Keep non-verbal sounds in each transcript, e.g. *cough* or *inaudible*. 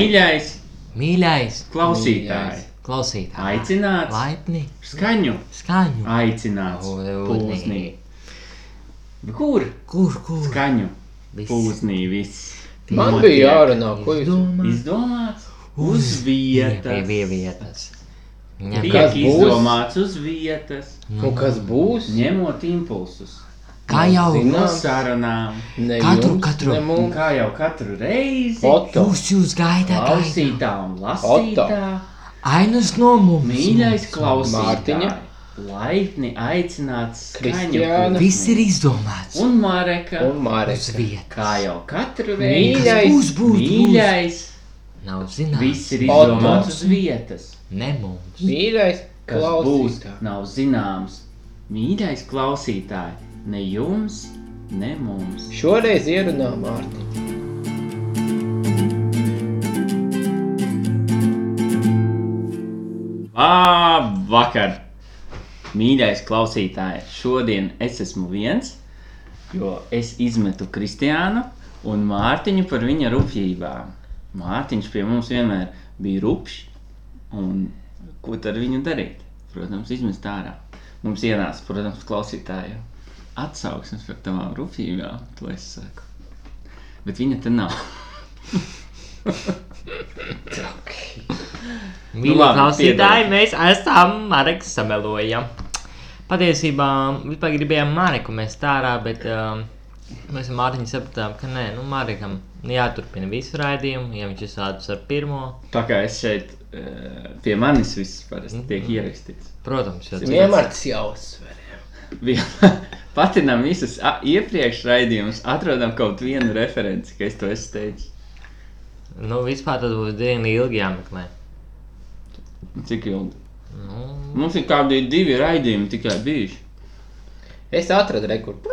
Mīļais Mīļais klausītājs, klausītājs. aicināts Laipni, skaņu, skaņu. aicināts pūznī. Kur Kur, kur? skaņu Viss. pūznī viss Man notiek? bija jārunā, ko jūs Izdomā. Izdomāts uz vietas. Pie vietas. Tiek izdomāts uz vietas, Un kas būs? ņemot impulsus Kā jau sarunām. Katru- jums, katru- kā jau katru reizi, Foto. jūs jūs gaidāt, klausītā un lasītā, Ainas no mums. mīļais klausītājs, Mārtiņa. laipni aicināts Kristiāna. Viss ir izdomāts. un Mareka, Un vietas. kā jau katru reizi, Mīļais. Būs, būs, būs. mīļais, Nav zināms. viss ir izdomāts uz vietas. Ne mums. Mīļais Kas būs, klausītājs. nav zināms. Mīļais klausītāji, ne jums, ne mums. Šoreiz ierunā Mārtiņu. Labvakar! Mīļais klausītāj, šodien es esmu viens, jo es izmetu Kristiānu un Mārtiņu par viņa rupjībām. Mārtiņš pie mums vienmēr bija rupšs, un ko tad ar viņu darīt? Protams, izmest ārā. Mums ienāca, protams, klausītāji atsauksmes par tavām rupjībām, to es saku. Bet viņa te nav. *laughs* Mīļie labi, klausītāji, mēs esam Mareka samelojam. Patiesībā vispār gribējām Mareku mest ārā, bet um, mēs ar Mārtiņu sapratām, ka nē, nu Marekam jāturpina visu raidījumu, ja viņš ir sācis ar pirmo. Tā kā es šeit eh, pie manis viss parasti tiek ierakstīts. Protams, jo Vienmēr tas jāuzsver. *laughs* Patinām visus a- iepriekš raidījumus, atrodam kaut vienu referenci, ka es to esmu teicis. nu, vispār tas būs diezgan ilgi jāmeklē. Cik ilgi? Nu, Mums ir kādi divi raidījumi tikai bijuši. Es atradu rekordu.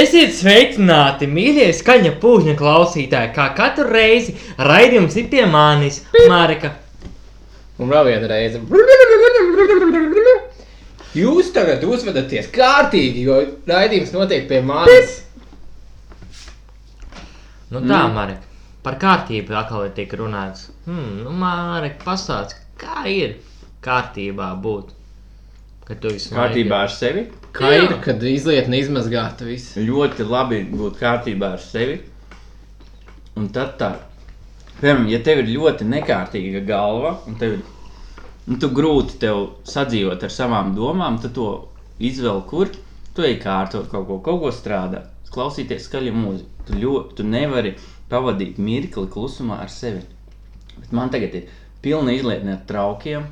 Esiet sveicināti, mīļie skaņa pūžņa klausītāji, kā katru reizi raidījums ir pie manis, Mareka. Un vēl viena reize. Jūs tagad uzvedaties kārtīgi, jo raidījums notiek pie manis. Nu tā, mm. Marek, par kārtību atkal tiek runāts. Hmm, nu, Marek, pastāst, kā ir kārtībā būt? Kad tu esi Kārtībā ar sevi. Kā ir, kad izlietni izmazgāta viss? Ļoti labi būt kārtībā ar sevi. Un tad tā, piemēram, ja tev ir ļoti nekārtīga galva, un tev ir nu, tu grūti tev sadzīvot ar savām domām, tad to izvēl, kur tu ej kārtot kaut ko, kaut ko strādāt, klausīties skaļu mūziku. Tu, ļo, tu nevari pavadīt mirkli klusumā ar sevi. Bet man tagad ir pilna izlietne ar traukiem.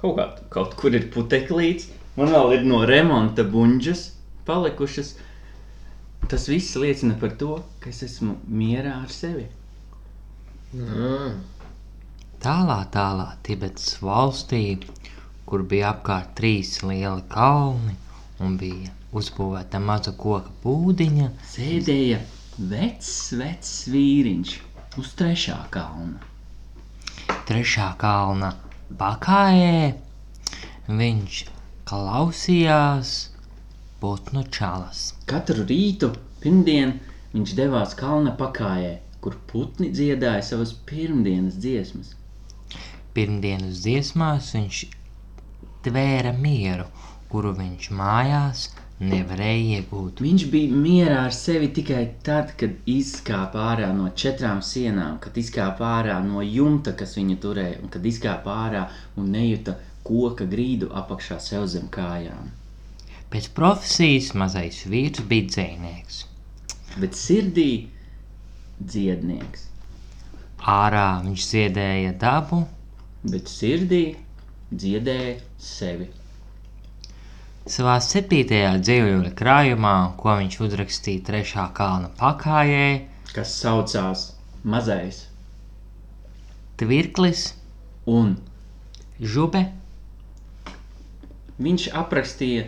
Kaut, kā, kaut kur ir puteklīts, man vēl ir no remonta buļģas palikušas. Tas viss liecina par to, ka es esmu mierā ar sevi. Mm. Tālā, tālā Tibetas valstī, kur bija apkārt trīs lieli kalni un bija uzbūvēta maza koka būdiņa, Sēdēja vecs, vecs vīriņš uz trešā kalna. trešā kalna pakājē. Viņš klausījās putnu čalas. Katru rītu, pirmdien, viņš devās kalna pakājē, kur putni dziedāja savas pirmdienas dziesmas. Pirmdienas dziesmās viņš tvēra mieru, kuru viņš mājās nevarēja iegūt. Viņš bija mierā ar sevi tikai tad, kad izkāpa ārā no četrām sienām, kad izkāpa ārā no jumta, kas viņu turēja, un kad izkāpa ārā un nejuta koka grīdu apakšā sev zem kājām. Pēc profesijas mazais vīrs bija dzēnieks. Bet sirdī dziednieks, Ārā viņš dziedēja dabu, bet sirdī dziedēja sevi. savā septītajā dzīvojuma krājumā, ko viņš uzrakstīja trešā kalna pakājē, kas saucās Mazais Tvirklis, un Žube, Viņš aprakstīja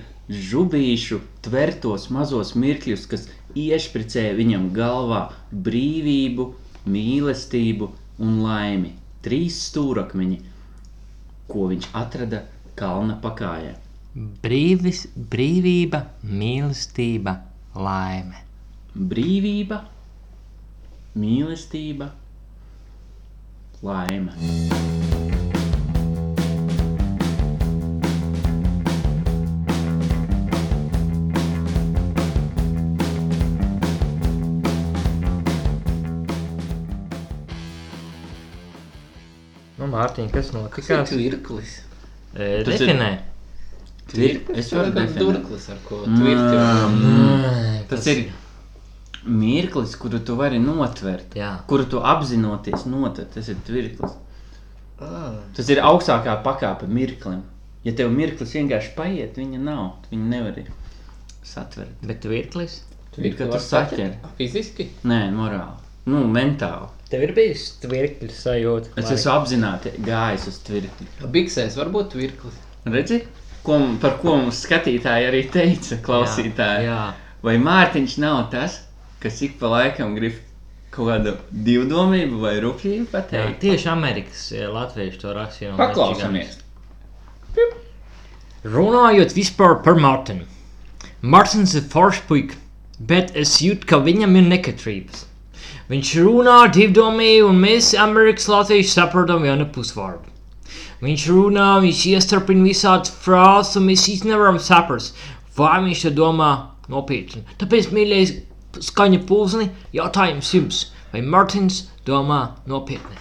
žubīšu tvertos mazos mirkļus, kas iešpricēja viņam galvā brīvību, mīlestību un laimi. Trīs stūrakmeņi, ko viņš atrada kalna pakājē. brīvis, brīvība, mīlestība, laime. Brīvība, mīlestība laime. Nu, Mārtiņ, kas Kas ir notikās? tvirklis? E, Tas ir- Definē. Tvir- es varu definēt. durklis, ar ko tvirti. Mm. Tas ir mirklis, kuru tu vari notvert, Jā. kuru tu apzinoties notvert. Tas ir tvirklis. Ah, Tas ir augstākā pakāpe mirklim. Ja tev mirklis vienkārši paiet, viņa nav. tu Viņu nevar satvert. Bet virklis? Ir, ka tu var saķer. Fiziski? Nē, morāli. Nu, mentāli. Tev ir bijis virklis sajūta. Es esmu apzināti gājis uz tvirkli. Biksēs var būt tvirklis. Redzi, ko, par ko mums skatītāji arī teica, klausītāji. Jā. Vai Mārtiņš nav tas, kas ik pa laikam grib kaut kādu divdomību vai rupjību Jā, pateikt? tieši Amerikas latvieši to rakstīja. Paklausamies. Runājot vispār par Mārtiņu. Mārtiņš ir foršs puika, bet es jūtu, ka viņam ir nekatrības. Viņš runā divdomīgi, un mēs, Amerikas latvieši, saprotam vienu pusvārdu. Viņš runā, viņš iestarpina visādas frāzes, un mēs īsti nevaram saprast, vai viņš to domā nopietni. Tāpēc, mīļais, skaņa pulsni, jautājums jums, vai Mārtiņš domā nopietni?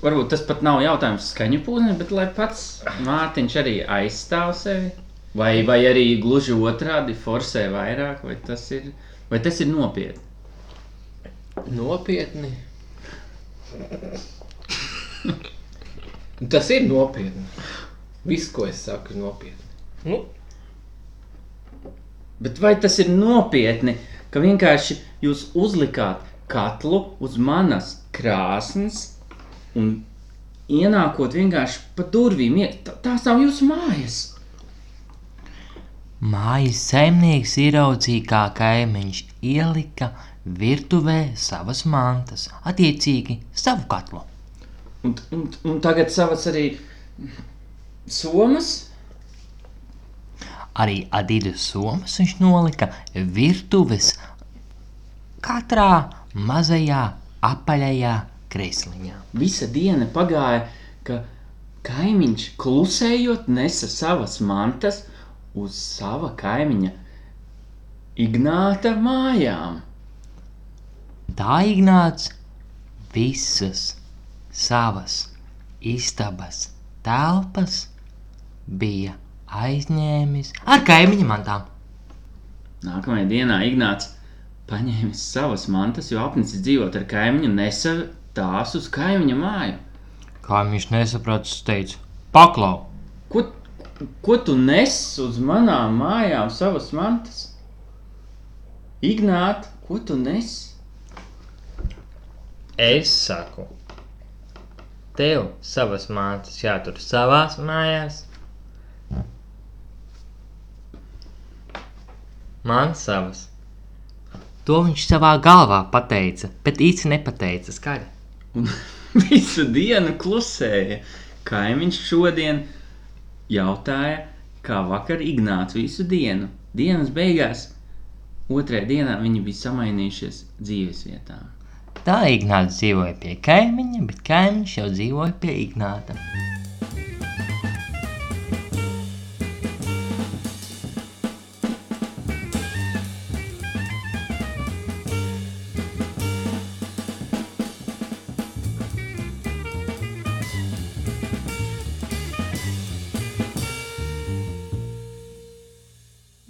Varbūt tas pat nav jautājums skaņu pūzē, bet lai pats Mārtiņš arī aizstāv sevi. Vai, vai arī gluži otrādi forsē vairāk, vai tas ir, vai tas ir nopietni? Nopietni. Tas ir nopietni. Viss, ko es saku, ir nopietni. Nu, Bet vai tas ir nopietni, ka vienkārši jūs uzlikāt katlu uz manas krāsnes un ienākot vienkārši pa durvīm, tā- tās nav jūsu mājas? Mājas saimnieks ieraudzīja, kā kaimiņš ielika virtuvē savas mantas, attiecīgi savu katlu. Un, un, un tagad savas arī somas? Arī Adidas somas viņš nolika virtuves katrā mazajā apaļajā kresliņā. Visa diena pagāja, ka kaimiņš klusējot nesa savas mantas uz sava kaimiņa Ignāta mājām. Tā Ignāts visas savas istabas telpas bija aizņēmis ar kaimiņa mantām. Nākamajā dienā Ignāts paņēma savas mantas, jo apnicis dzīvot ar kaimiņu un nesa tās uz kaimiņa māju. Kā viņš nesaprata, es teicu, paklau! Ko, ko tu nes uz manām mājām savas mantas? Ignāt, ko tu nes? Es saku, tev savas mātes jātur savās mājās. Man savas. To viņš savā galvā pateica, bet īsti nepateica skaļi. Un *laughs* visu dienu klusēja. Kaimiņš šodien jautāja, kā vakar Ignāts visu dienu. Dienas beigās, otrajā dienā viņi bija samainījušies dzīves vietām. Tā Ignāts dzīvoja pie kaimiņa, bet kaimiņš jau dzīvoja pie Ignāta.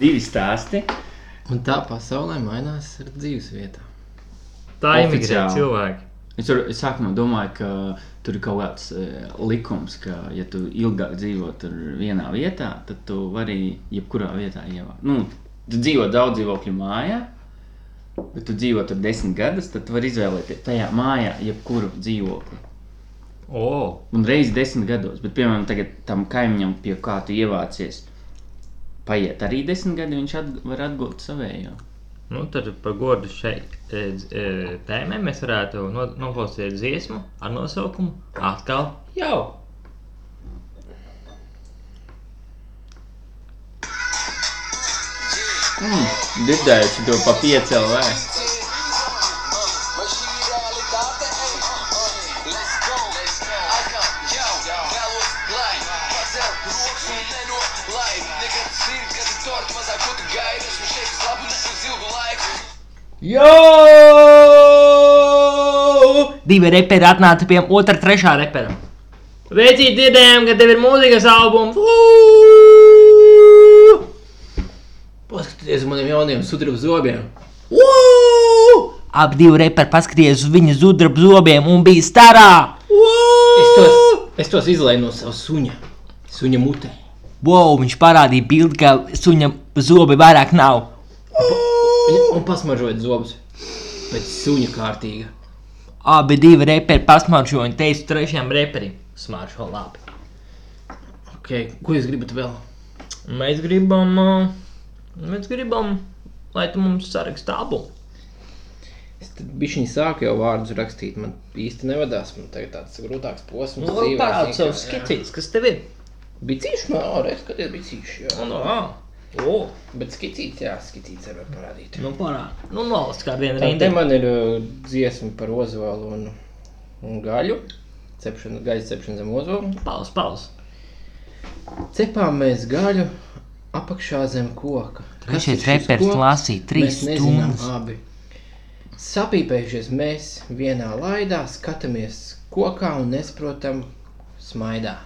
Divi stāsti. Un tā pasaulē mainās ar dzīves vietā. Tā Oficiāli. cilvēki. Es, es sākumā domāju, ka tur ir kaut kāds e, likums, ka, ja tu ilgāk dzīvo tur vienā vietā, tad tu vari jebkurā vietā ievākt. Nu, tu dzīvo daudz dzīvokļu mājā, bet tu dzīvo tur desmit gadus, tad tu vari izvēlēties tajā mājā jebkuru dzīvokli. O, Un reizes desmit gados, bet, piemēram, tagad tam kaimiņam, pie kā tu ievācies, paiet arī desmit gadi, viņš at, var atgūt savējo. Nu tad par godu šai e, e, tēmai mēs varētu no, noklausīties dziesmu ar nosaukumu Atkal jau! Mm, dzirdējuši to pa pieci Jo! Divi reperi atnāca pie otra, trešā repera. Veicīt, dzirdējām, ka tev ir mūzikas albums. Uu! Paskatieties uz maniem jauniem sudraba zobiem. Uu! Abi divi reperi paskatījās uz viņa zudraba zobiem un bija starā. Es tos, es tos izlaidu no savas suņa. Suņa mutē. Wow, viņš parādīja bildi, ka suņa zobi vairāk nav. Un, un pasmaržojot zobus. Bet suņa kārtīga. Abi divi reperi pasmaržoja un teica trešajam reperim. Smaržo labi. Okay. Ko jūs gribat vēl? Mēs gribam, ā, mēs gribam, lai tu mums sarakstā albumu. Es tad bišķiņi sāku jau vārdus rakstīt. Man īsti nevadās. Man tagad tāds grūtāks posms. Nu, labi, parādi savus skicītes, kas tev ir. Bicīši, no, reiz, kad ir bicīši, jā. Nu, ā, o, Bet skicītes, jā, skicītes var parādīt. nu parādi. Nu, nolas kā viena Tā te rinda. man ir uh, dziesma par ozolu un, un gaļu. Cepšana, gaļas cepšana zem ozola. Pauz, pauz. Cepām mēs gaļu apakšā zem koka. Kas šis reperis koks? lasīja trīs stundas. abi. Sapīpējušies mēs vienā laidā, skatāmies kokā un nesaprotam smaidā.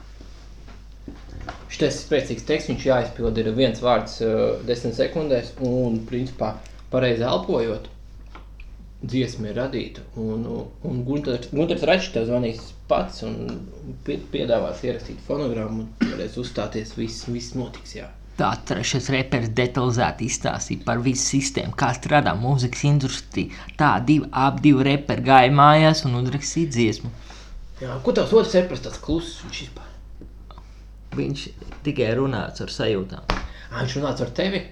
Šis spēcīgs teksts, viņš jāizpild ir viens vārds uh, desmit sekundēs un, principā, pareizi elpojot, dziesma ir radīta. Un, un Gunters, Gunters Račs tev zvanīs pats un pie- piedāvās ierakstīt fonogrammu un varēs uzstāties, viss, viss notiks, jā. Tā trešais reperis detalizēti izstāstīja par visu sistēmu, kā strādā mūzikas industrijā. Tā divi, abi divi reperi gāja mājās un uzrakstīja dziesmu. Jā, ko tavs otrs repres tāds kluss viņš vispār? Viņš tikai runāts ar sajūtām. Ā, viņš runāts ar tevi?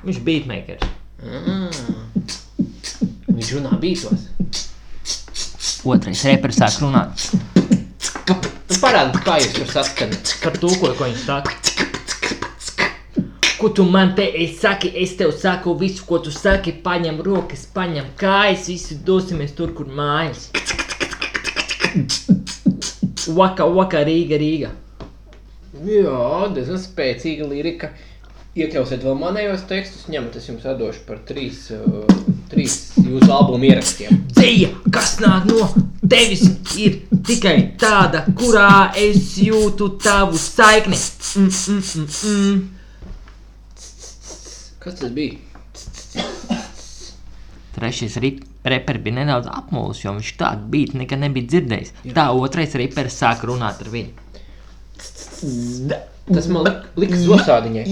Viņš bija beatmakers. Mm. Viņš runā bītos. Otrais reperis sāk runāt Parādi, kā jūs tur saskanat. par to, ko, ko viņš saka. Ko tu man te esi saki, es tev saku visu, ko tu saki, paņem rokas, paņem kājas, visi dosimies tur, kur mājas. Vaka, vaka, Rīga, Rīga. Jā, diezgan spēcīga lirika. Iekļausiet vēl manējos tekstus, ņemat, es jums atdošu par trīs, uh, trīs jūsu albumu ierakstiem. Dzēja, kas nāk no tevis, ir tikai tāda, kurā es jūtu tavu saikni. Mm, mm, mm, mm. Kas tas bija? Trešais reperis bija nedaudz apmuļs, jo viņš tādu beigtu nekad nebija dzirdējis. Tā otrais reperis sāk runāt ar viņu. Tas man lik, liks zosādiņai.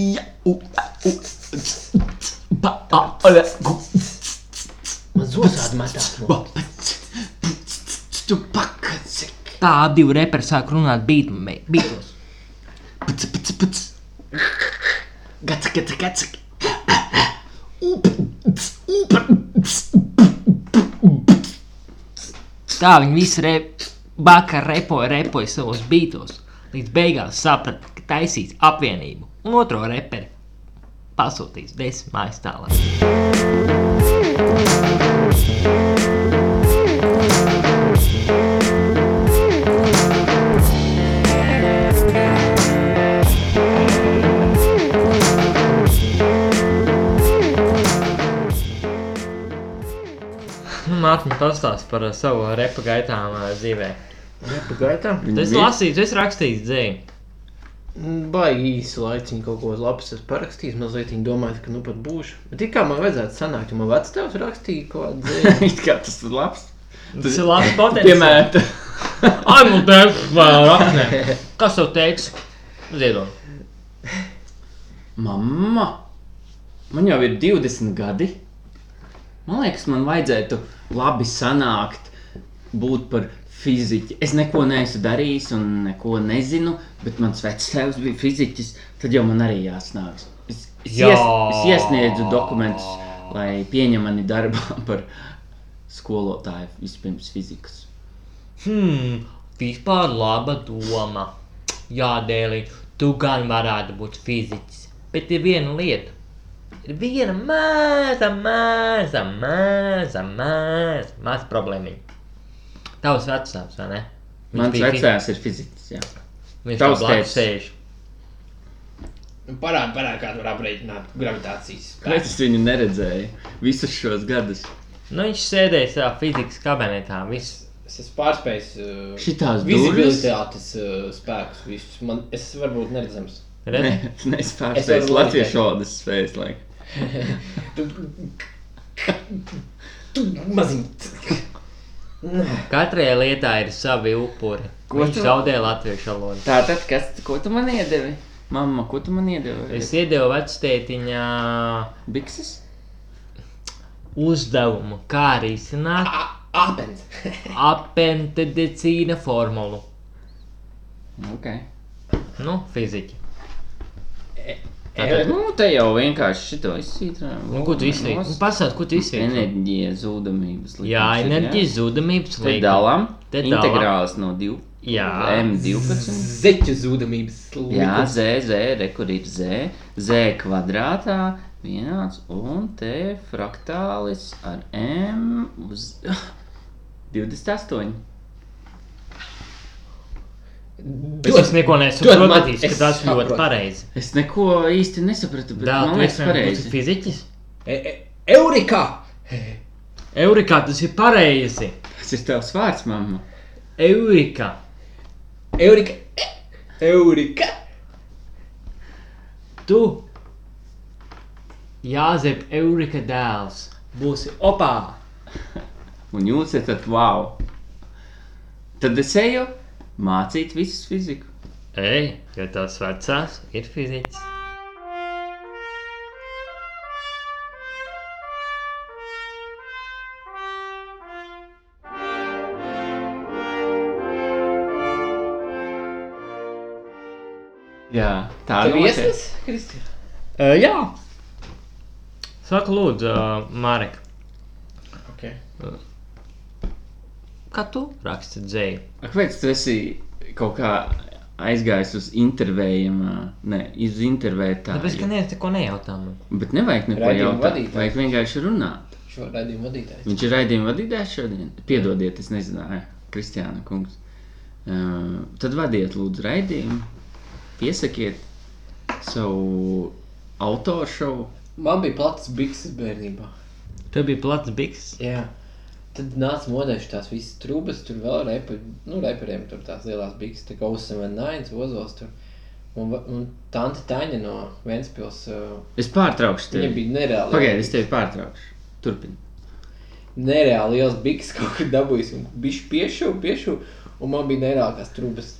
Man zosādi metās no. Tā abi divi reperi sāk runāt beigtos. Gaca, gaca, gaca. Tā viņi visi re... bakar repoja, repoja savos beigtos. Līdz beigās saprata, ka taisīs apvienību un otro reperi pasūtīs desmit mājas tālāk. Mārtiņa pastāst par savu repa gaitām dzīvē. Repa gaitā? Es lasīju, es rakstīju dzēju. Baigi īsu laiciņu kaut ko labs es parakstījis, mazliet viņa domāju, ka nu pat būšu. Bet kā man vajadzētu sanākt, jo man vecs tevs rakstīja kaut kādu dzēju. *laughs* It kā tas ir labs. Tas ir labs *laughs* potenciāls. Piemēta. *laughs* Ai, man teiks, vēl rakstnē. Kas tev teiks? Ziedot. Mamma, man jau ir 20 gadi. Man liekas, man vajadzētu labi sanākt, būt par fiziķi. Es neko neesmu darījis un neko nezinu, bet mans vecāks bija fiziķis. Tad jau man arī jāsnāk. Es, es, Jā. ies, es iesniedzu dokumentus, lai pieņem mani darbā *laughs* par skolotāju vispirms fizikas. Hmm, vispār laba doma. Jā, Dēlī, tu gan varētu būt fiziķis. Bet ir viena lieta. Ir viena maza, maza, maza, maza, maza problēma. Tavs vecāks, vai ne? Viņš Mans bija vecāks ir fiziķis. jā. Viņš Tavs tev blakus sēž. Parādi, parādi, kā tu vari aprēķināt gravitācijas. Kāpēc es viņu neredzēju visus šos gadus? Nu, viņš sēdēja savā fizikas kabinetā. Viss. Es esmu pārspējis uh, Šitās durvis? vizibilitātes uh, spēkus. Visus. Man, es varbūt neredzams. Redzi? Nē, es Es pārspēju latviešu valodas spējas laiku. Tu, tu maziņ. Katrai lietā ir savi upuri. Ko Viņš tu- zaudēja latviešu valodu. Tātad, kas, ko tu man iedevi? Mamma, ko tu man iedevi? Es iedevu vectētiņā Bikses? uzdevumu, kā arī izsināt Apens. *laughs* apentedicīna formulu. Ok. Nu, fiziķi. Tātad, nu, te jau vienkārši šito izsītrājam. Nu, ko tu izsvīti? Nu, pasādi, ko tu izsvīti? Enerģija zūdamības likums. Jā, ir, enerģijas zudamības Te līnija. dalām. Te dalām. Integrāls no 2. Jā. M12. Zeķu zudamības Jā, likums. Z, Z, re, kur ir Z. Z kvadrātā vienāds un te fraktālis ar M uz *laughs* 28. Bet es neko nesaprotu, man- es tas ļoti saprotu. pareizi. Es neko īsti nesapratu, bet Dēl, man liekas vienkārši pareizi. fiziķis? E, e, Eurika! Eurikā tas ir pareizi. Tas ir tavs vārds, mamma. Eurika. Eurika! E, Eurika! Tu, Jāzep, Eurika dēls, būsi opā. Un jūs esat wow. Tad es eju mācīt visus fiziku. Ej, jo tavs vecās ir fiziķis. Jā, tā notiek. iesnas, Kristija? Uh, jā. Saka, lūdzu, uh, Marek, Ok. Kā tu raksti dzēju? Kāpēc tu esi kaut kā aizgājis uz intervējiem? Nē, uz intervētāju. Tāpēc, ka neviens neko nejautā man. Bet nevajag neko Raidījuma jautāt. vadītājs. Vajag vienkārši runāt. Šo raidījumu vadītājs. Viņš ir raidījuma vadītājs šodien. Piedodiet, es nezināju, Kristiāna kungs. Uh, tad vadiet, lūdzu, raidījumu. Piesakiet savu autoru šovu. Man bija plats bikses bērnībā. Tev bija plats biks. Jā. Tad nāca modē tās visas trūkas, tur vēl repa, nu, reperiem tur tās lielās bikses, tā kā uzsver nains, ozos tur. Un, un tante Taņa no Ventspils, uh, Es pārtraukšu viņa tevi. bija nereāli. Pagaidi, es tevi pārtraukšu. Turpini. Nereāli liels bikses kaut kur dabūjis un bišķi piešu, piešu, un man bija nereālākās trūkas.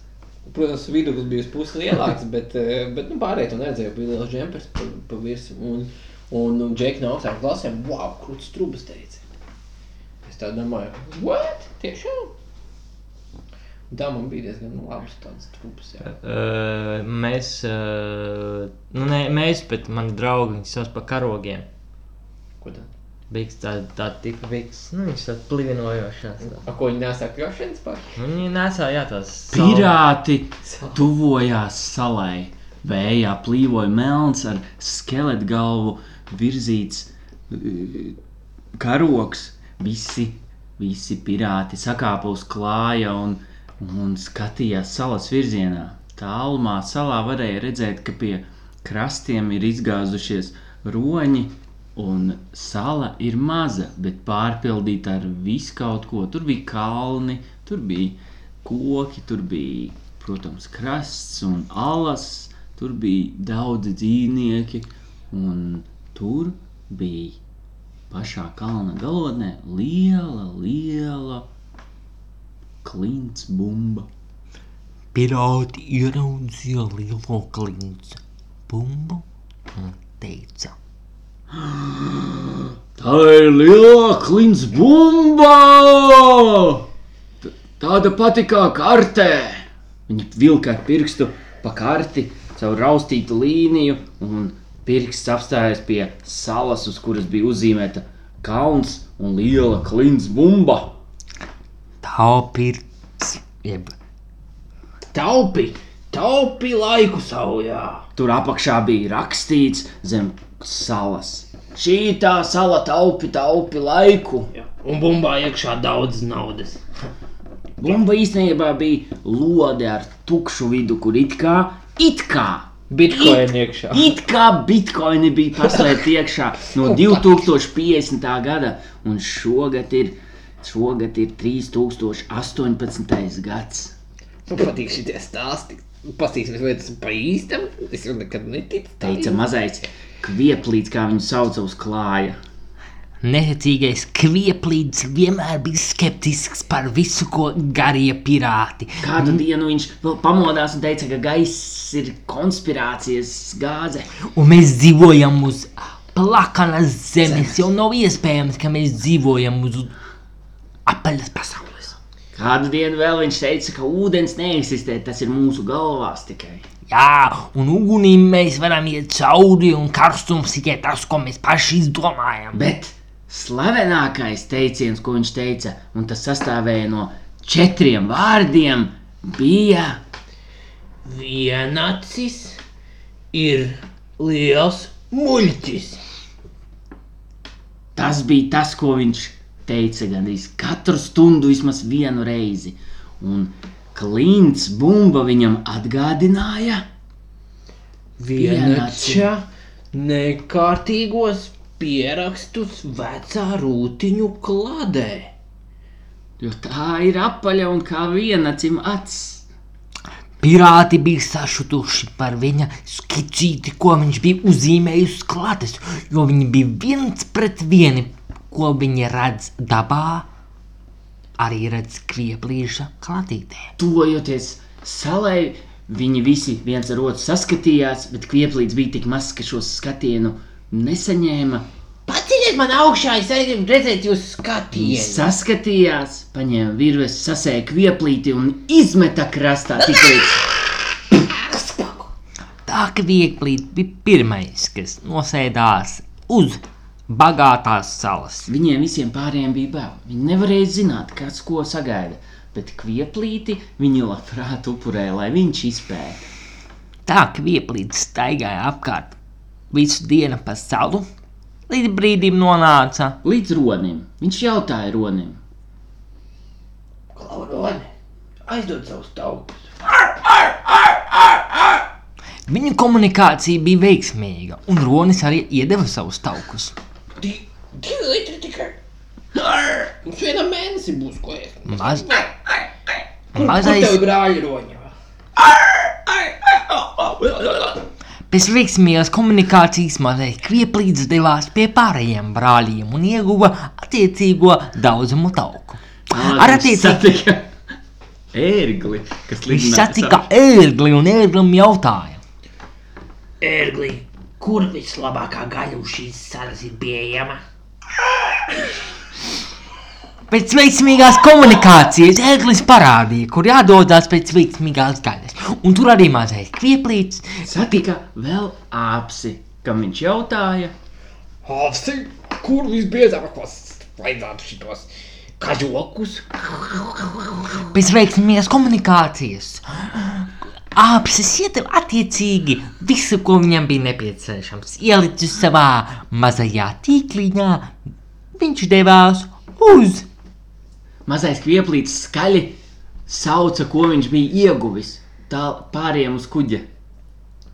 Protams, vidus bija pusi lielāks, *laughs* bet, eh, bet nu, pārējie to neredzēja. Bija liels džempers pa, pa virsmu. Un, un, un Džeki no augstākām klasēm, wow, krūtis trūkas teica. Es tā domāju, what? Tiešām? Tā man bija diezgan nu, labas tādas trūkas. jā. Uh, mēs, uh, nu, ne, mēs, bet mani draugi, viņi sauc par karogiem. Ko tad? Biks tā, tā tipa biks, nu, viņš tā plivinojošās. Tā. A, ko viņi nesāk jošanas paši? Viņi nesā, jā, tās Pirāti tuvojās salai. Vējā plīvoja melns ar skeletu galvu, virzīts eh, karoks. Visi, visi pirāti sakāpa uz klāja un, un skatījās salas virzienā. Tālumā salā varēja redzēt, ka pie krastiem ir izgāzušies roņi, un sala ir maza, bet pārpildīta ar visu kaut ko. Tur bija kalni, tur bija koki, tur bija, protams, krasts un alas, tur bija daudzi dzīvnieki, un tur bija pašā kalna galotnē liela, liela klints bumba. Pirāti ieraudzīja lielo klinci bumbu un teica: *gasps* Tā ir liela klints bumba! T- Tāda pati kā kartē. Viņa vilka ar pirkstu pa karti caur raustītu līniju, un pirksts apstājās pie salas, uz kuras bija uzzīmēta kalns un liela klints bumba. Pirts, jeb Taupi, taupi laiku saujā. Tur apakšā bija rakstīts zem salas. Šī tā sala taupi, taupi laiku. Jā. Un bumbā iekšā daudz naudas. Bumba īstenībā bija lode ar tukšu vidu, kur it kā, it kā Bitcoin iekšā. It kā bitkoini bija paslēpti iekšā no *laughs* 2050. gada, un šogad ir, šogad ir 3018. gads. Man patīk šitie stāsti. Pastīsimies, vai tas ir pa īstam. Es jau nekad neticu. Teica mazais kvieplīts, kā viņu sauca uz klāja. Neticīgais kvieplīds vienmēr bija skeptisks par visu, ko garie pirāti. Kādu dienu viņš pamodās un teica, ka gaiss ir konspirācijas gāze. Un mēs dzīvojam uz plakanas zemes. Jau nav iespējams, ka mēs dzīvojam uz apaļas pasaules. Kādu dienu vēl viņš teica, ka ūdens neeksistē, tas ir mūsu galvās tikai. Jā, un ugunim mēs varam iet cauri, un karstums tikai tas, ko mēs paši izdomājam. Bet slavenākais teiciens, ko viņš teica, un tas sastāvēja no četriem vārdiem, bija Vienacis ir liels muļķis. Tas bija tas, ko viņš teica gandrīz katru stundu, vismaz vienu reizi. Un Klints bumba viņam atgādināja, Vienača nekārtīgos pierakstus vecā rūtiņu kladē. jo tā ir apaļa un kā vienacim acis. Pirāti bija sašutuši par viņa skicīti, ko viņš bija uzzīmējis klātes, jo viņi bija viens pret vieni, ko viņi redz dabā, arī redz kvieplīša klātītē. Tuvojoties salai, viņi visi viens ar otru saskatījās, bet kvieplīds bija tik mazs, ka šo skatienu nesaņēma. Paceļiet man augšā, es arī gribu redzēt jūsu Viņi skatienu. saskatījās, paņēma virves, sasēja kvieplīti un izmeta krastā tik līdz. Tā ka vieglīt bija pirmais, kas nosēdās uz bagātās salas. Viņiem visiem pārējiem bija bail. Viņi nevarēja zināt, kas ko sagaida, bet kvieplīti viņi labprāt upurēja, lai viņš izpēta. Tā ka vieglīts staigāja apkārt visu dienu pa salu, līdz brīdim nonāca Līdz ronim. Viņš jautāja ronim. Klaudoni, aizdod savus taukus. Viņu komunikācija bija veiksmīga, un Ronis arī iedeva savus taukus. Di divi litri tikai. Mums vienam mēnesī būs ko ēst. Maz, Kur, mazais, kur tev brāļi roņā? Pēc veiksmīgās komunikācijas mazais kvieplīds devās pie pārējiem brāļiem un ieguva attiecīgo daudzumu tauku. Ar attiecīgu satika ērgli, kas viņš lidināja satika ērgli un ērglim jautāja. Ērgli, kur vislabākā gaļa uz šīs salas ir pieejama? Pēc veiksmīgās komunikācijas ērglis parādīja, kur jādodas pēc veiksmīgās gaļas, un tur arī mazais kvieplīds Satika vēl āpsi, kam viņš jautāja. Hāfsi, kur visbiežākos vajadzētu šitos kažokus? Pēc veiksmīgās komunikācijas Āpsis iedeva attiecīgi visu, ko viņam bija nepieciešams. Ielicis savā mazajā tīkliņā, viņš devās uz Mazais kvieplīts skaļi sauca, ko viņš bija ieguvis. Tā pāriem uz kuģa.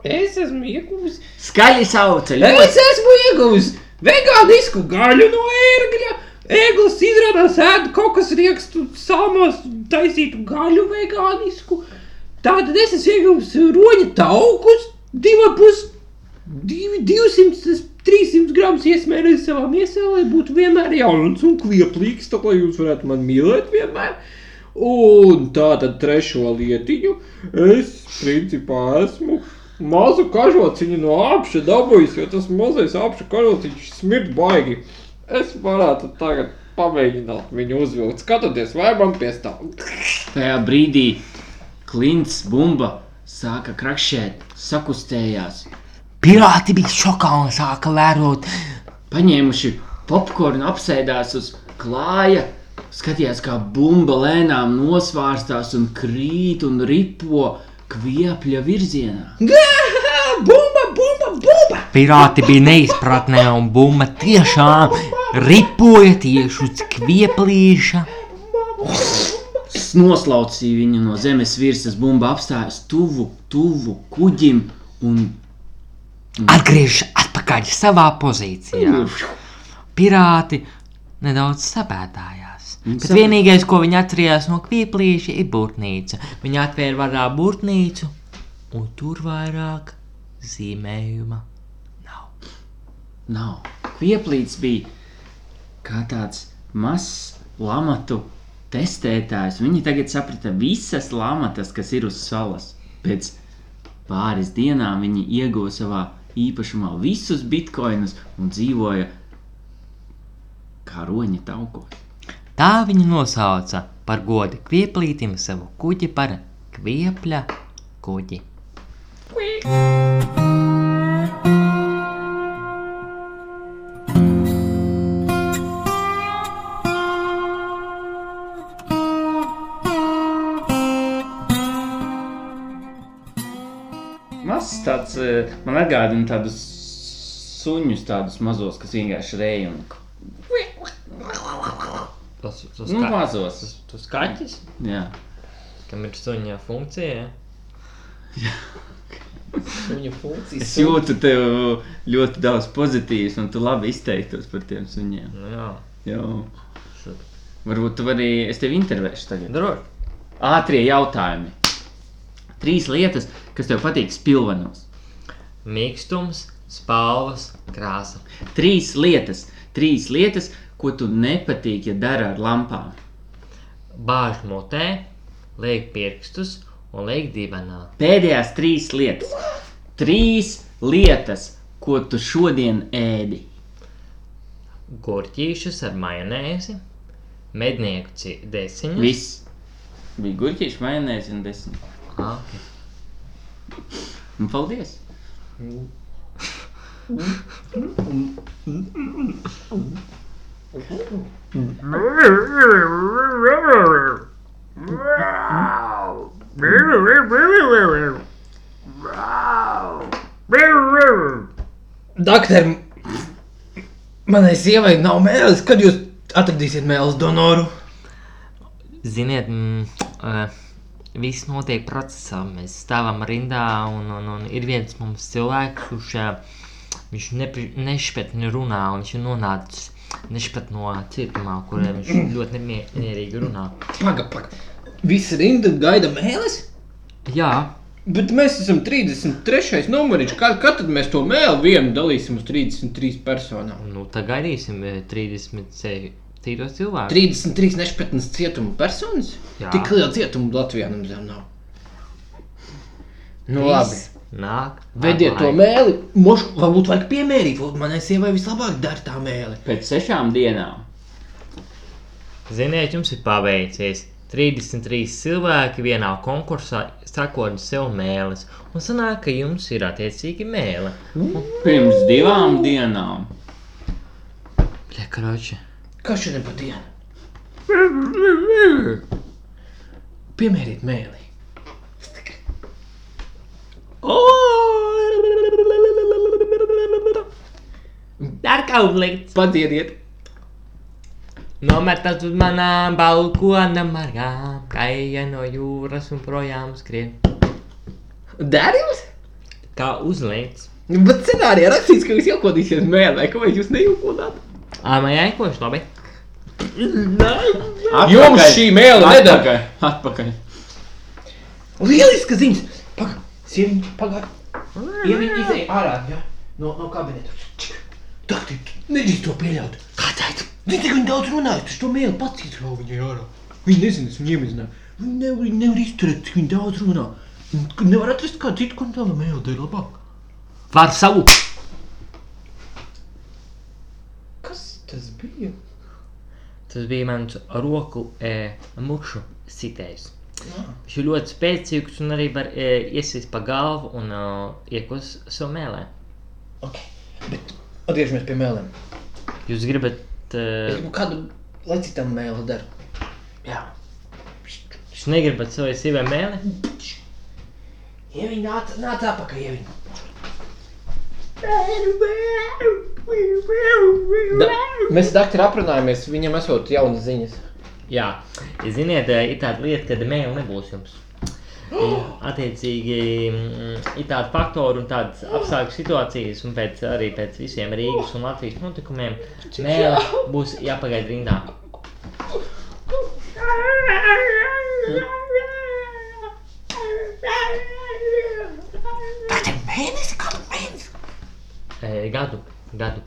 Es esmu ieguvis. Skaļi sauca, Es ļoti esmu ieguvis vegānisku gaļu no ērgļa. Ēglis izrādās ēd kaut kas riekstu salmās taisītu gaļu vegānisku. Tātad es esmu ieguvis roņa taukus, divi pus, divi, 200, 300 gramus iesmērējis savā miesā, lai būtu vienmēr jauns un kvieplīgs, tā lai jūs varētu man mīlēt vienmēr. Un tātad trešo lietiņu es principā esmu mazu kažociņu no apša dabūjis, jo tas mazais apša kažociņš smird baigi. Es varētu tagad pamēģināt viņu uzvilkt, skatoties, vai man piestāv. Tajā brīdī klints bumba sāka krakšēt, sakustējās. Pirāti bija šokā un sāka vērot. Paņēmuši popkornu, apsēdās uz klāja, skatījās, kā bumba lēnām nosvārstās un krīt un ripo kviepļa virzienā. Bumba, bumba, bumba! Pirāti bija neizpratnē un bumba tiešām ripoja tieši uz kvieplīša. S- Noslaucīja viņu no zemes virsmas, bumba apstājās tuvu, tuvu kuģim Un Atgriežas atpakaļ savā pozīcijā. Pirāti nedaudz sabēdājās. Viņi Bet vienīgais, ko viņi atcerējās no kvieplīša, ir burtnīca. Viņi atvēra varā burtnīcu, un tur vairāk zīmējuma nav. nav. Kvieplīts bija kā tāds mazs lamatu testētājs. Viņi tagad saprata visas lamatas, kas ir uz salas. Pēc pāris dienām viņi ieguva savā īpašumā visus bitkoinus un dzīvoja kā roņa taukos. Tā viņi nosauca par godu kvieplītim savu kuģi par kviepļa kuģi. Mazs tāds, eh, man atgādina tādus suņus, tādus mazos, kas vienkārši rēja un Tas, tas, nu, mazos. tas, tas kaķis, Jā. kam ir suņa funkcija. Ja? Suņa funkcijas. Es jūtu tev ļoti daudz pozitīvas, un tu labi izteiktos par tiem suņiem. Nu, jā, Jā. Varbūt tu vari, es tevi intervēšu tagad. Droši. Ātrie jautājumi. Trīs lietas, kas tev patīk spilvenos. Mīkstums, spalvas, krāsa. Trīs lietas, trīs lietas, ko tu nepatīk, ja dara ar lampām. Bāž mutē, liek pirkstus un liek divanā. Pēdējās trīs lietas. Trīs lietas, ko tu šodien ēdi. Gurķīšus ar majonēzi, mednieku desiņas. Viss. Bija gurķīši, majonēzi un desmit. Ah, ok. Un paldies! Doktor, manai sievai nav mēlis. Kad jūs atradīsiet mēlis donoru? Ziniet, mm, uh, viss notiek procesā. Mēs stāvam rindā un, un, un ir viens mums cilvēks, kurš viņš nešpatni runā un viņš ir nonācis nešpat no cietumā, kuriem viņš ļoti nemierīgi runā. Paga, paga. Visa rinda gaida mēlis? Jā. Bet mēs esam 33. numuriņš. Kā, kā tad mēs to mēlu vienu dalīsim uz 33 personām? Nu, tā gaidīsim 36 tīros cilvēkus. 33 nešpatnas cietuma personas? Jā. Tik liela cietuma Latvijā mums jau nav. Nu, labi. Viss Nāk, Vediet to mēli, Moš, varbūt vajag piemērīt. Varbūt manai sievai vislabāk dar tā mēli. Pēc sešām dienām. Ziniet, jums ir paveicies. 33 cilvēki vienā konkursā strakot sev mēlis. Un sanāk, ka jums ir attiecīgi mēle. Pirms divām dienām. Pļakaroči. Kas šodien pa dienu? Piemēriet mēli. Dar kaut likts. Padziediet. Nometas uz manām balkona margām, kā eja no jūras un projām skrien. Dārījums? Kā uzlikts. Bet scenārijā rakstīts, ka jūs jokodīsiet mēli. Vai kāpēc jūs nejokodāt? Ā, man jāikoši labi. Jums šī mēle nedara. Atpakaļ. Atpakaļ. Lieliski ziņas. Paga, sieviņa, pagaid. Ieviņa izēja ārā, ja? No, no kabineta. Dakti, nedrīkst to pieļaut. Kādēļ? Viņa tik viņa daudz runāja, tas to mēli pats izrauj viņai ārā. Viņa nezina, es viņu iemazināju. Viņa nevar, nevar izturēt, cik viņa daudz runā. Viņa nevar atrast kādu citu, ko tā mēli dara labāk. Var savu. Kas tas bija? Tas bija mans roku e, mušu sitējs. Viņš ir ļoti spēcīgs un arī var e, iesist pa galvu un e, iekos savu mēlē. Ok, bet atgriežamies pie mēlēm. Jūs gribat. Es E, gribu kādu, lai citam mēli dara. Jā. jūs negribat savai sievai mēlē? Ieviņa nāca, nāca apakaļ, ieviņa. Da, mēs ar doktoru aprunājāmies, viņam esot jaunas ziņas. Jā, ja ziniet, e, ir tāda lieta, ka mēlē nebūs jums. Attiecīgi, mm, ir tādi faktori un tādas apstākļu situācijas, un pēc, arī pēc visiem Rīgas un Latvijas notikumiem mēle būs jāpagaida rindā. Kāda mēnesi, kāda mēnesi? E, gadu, gadu.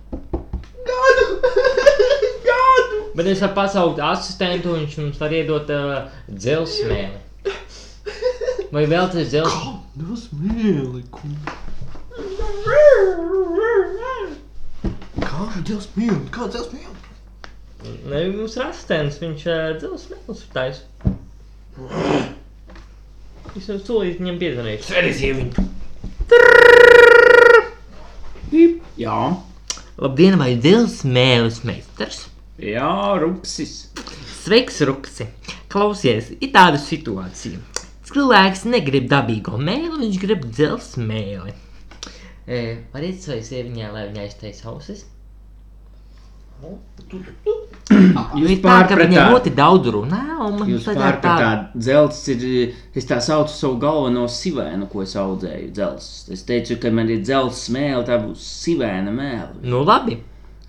Gadu! *laughs* Gadu! Bet es varu pasaukt asistentu, viņš mums var iedot uh, dzelzsmēli. Vai vēl tas. Kāda Dievs mīl? Kāda Dievs mīl? Ne, mums ir asistents, viņš uh, dzelzsmēlis taisa. Es jau solīju viņam piezvanīšu. Sveries, ieviņ! Jā, Labdien, vai dzelzsmēlis meistars? jā, rupsis. Sveiks, Ruksi! Klausies, ir tāda situācija. Cilvēks negrib dabīgo mēli, viņš grib dzelzceļa mēli. E, Variet savai sieviņai, lai viņa aiztaisa ausis. Jo ir tā, ka viņa ļoti daudz runā, un man Jūs tagad tā... pārpratāt, dzelzs ir, es tā saucu savu galveno sivēnu, ko es audzēju, dzelzs. Es teicu, ka man ir dzelzs smēle, tā būs sivēna mēle. Nu labi,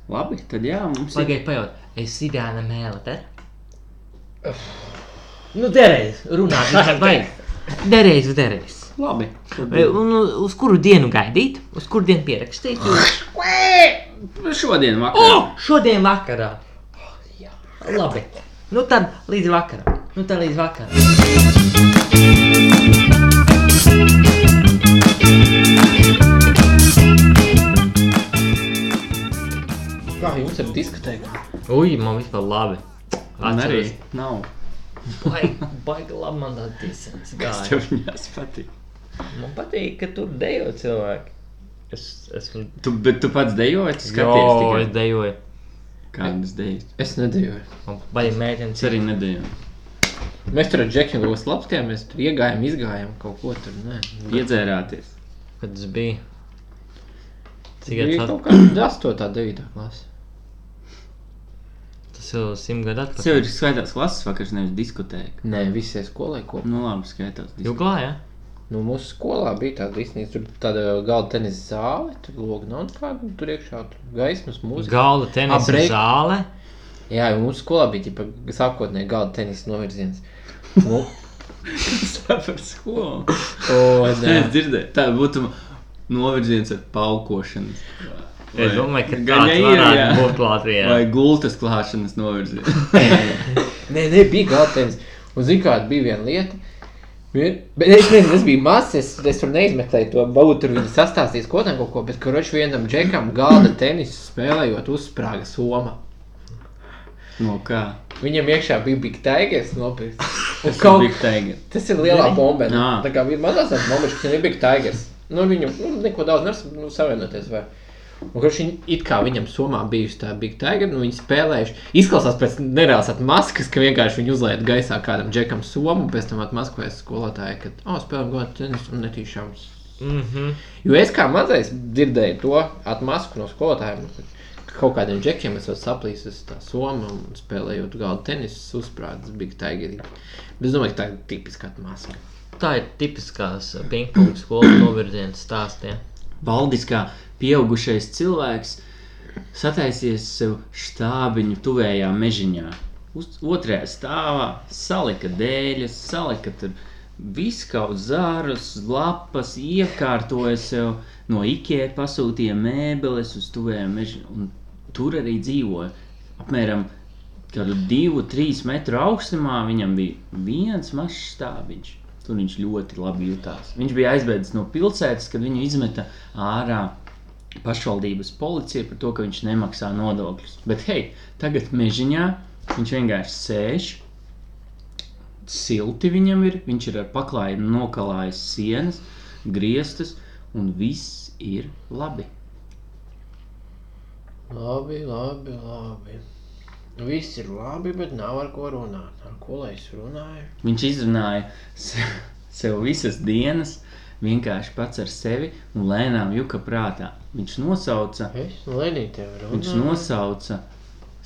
Labi, tad jā, mums ir. pagaid pajaut. Es sidāna mēle te. Nu, derēs, runāt, vajag. Derēs, derēs. Labi. Un uz kuru dienu gaidīt? Uz kuru dienu pierakstīt? Jūs? šodien O, vakarā. šodien vakarā. Labi. Nu tad līdz vakaram. Nu tad līdz vakaram. Kā jums ir diskotēka? Ui, man vispār labi. Man arī nav. baigi, baigi labi man tā disens Kas tev viņās patīk? Man patīk, ka tur dejo cilvēki. Es esmu... Tu, bet tu pats dejoji, tu Jo, skaties es tikai. dejoju. Kādas dejas? Es nedēļu. Man baigi mēģina Es arī nedejoju. Mēs tur ar Džekiem kaut ko slapstījām, mēs tur iegājām, izgājām kaut ko tur. Nē, Iedzērāties. Kad tas bija? Cik Bija gads kaut kāda 8. 9. klasa. Tas jau simt gadu Tas atpakaļ. jau ir skaitās klases vakars, nevis diskotēka. Nē, visai skolai kopā. Nu labi, skaitās. Juglā, ja? Nu, mūsu skolā bija tāda īstenībā, tur tāda galda tenisa zāle, tur logi nav nekāda, tur iekšā tur gaismas mūzika. Galda tenisa break- zāle. Jā, jo mūsu skolā bija ģipa, sākotnēji galda tenisa novirziens. Nu, *laughs* Tā par skolu. Es dzirdēju, tā būtu novirziens ar paukošanu. Es domāju, ka ja ir, jā. būt Latvijā. Vai gultas klāšanas novirziens. *laughs* Nē, nē, bija galda tenisa. Un zini, kāda bija viena lieta. Vien- Bet es nezinu, tas bija mazs, es, es tur neizmeklēju to, varbūt tur viņi sastāstīs kaut ko, ko bet, kurš vienam džekam galda tenisu spēlējot uzsprāga soma. No kā? Viņam iekšā bija Big Tigers nopirkts. *laughs* Un Tas kaut- ir. Tas ir lielā bomba. Tā kā bija mazās bombas, kas ir Big Tigers. Nu, viņu nu, neko daudz nevar nu. Un, kurš viņi, it kā viņam somā bijusi tā Big Tiger, nu viņi spēlējuši. Izklausās pēc nereālas atmaskas, ka vienkārši viņi uzliek gaisā kādam džekam somu, un pēc tam atmaskojas skolotāji, ka, oh, spēlējam godu tenisu un netīšām. Mhm. Jo es kā mazais dzirdēju to atmasku no skolotājiem, ka kaut kādiem džekiem esat saplīsis tā soma un spēlējot galdu tenisu uzsprādzis Big Tiger. Bet es domāju, ka tā ir tipiska atmaska. Tā ir tipiskās pingpong skolas novirziens stāstiem. Valdis kā pieaugušais cilvēks sataisies sev štābiņu tuvējā mežiņā. Uz otrajā stāvā salika dēļas, salika tur viskaut zārus, lapas, iekārtoja sev no Ikea pasūtīja mēbeles uz tuvējām mežiem. Un tur arī dzīvoja. Apmēram kādu divu, trīs metru augstumā viņam bija viens mazs stābiņš. Tur viņš ļoti labi jutās. Viņš bija aizbēdzis no pilsētas, kad viņu izmeta ārā pašvaldības policija par to, ka viņš nemaksā nodokļus. Bet hei, tagad mežiņā viņš vienkārši sēž. Silti viņam ir, viņš ir ar paklājienu nokalājis sienas, griestus, un viss ir labi. Labi, labi, labi. Viss ir labi, bet nav ar ko runāt. Ar ko lai es runāju? Viņš izrunāja se- sev visas dienas, vienkārši pats ar sevi un lēnām juka prātā. Viņš nosauca, Lenītiem viņš nosauca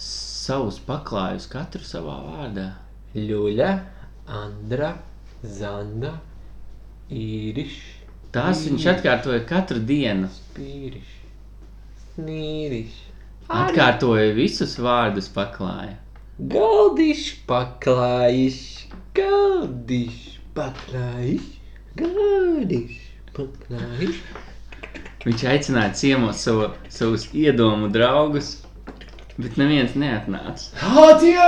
savus paklājus katru savā vārdā. Ļuļa, Andra, Zanda, Īriš, Tās viņš atkārtoja katru dienu. spīriš, snīriš. Atkārtoja visus vārdus, paklāja. Galdiš, paklājiš, galdiš, paklājiš, galdiš, paklājiš. Viņš aicināja ciemos savu, savus iedomu draugus, bet neviens neatnāca. Hācijā!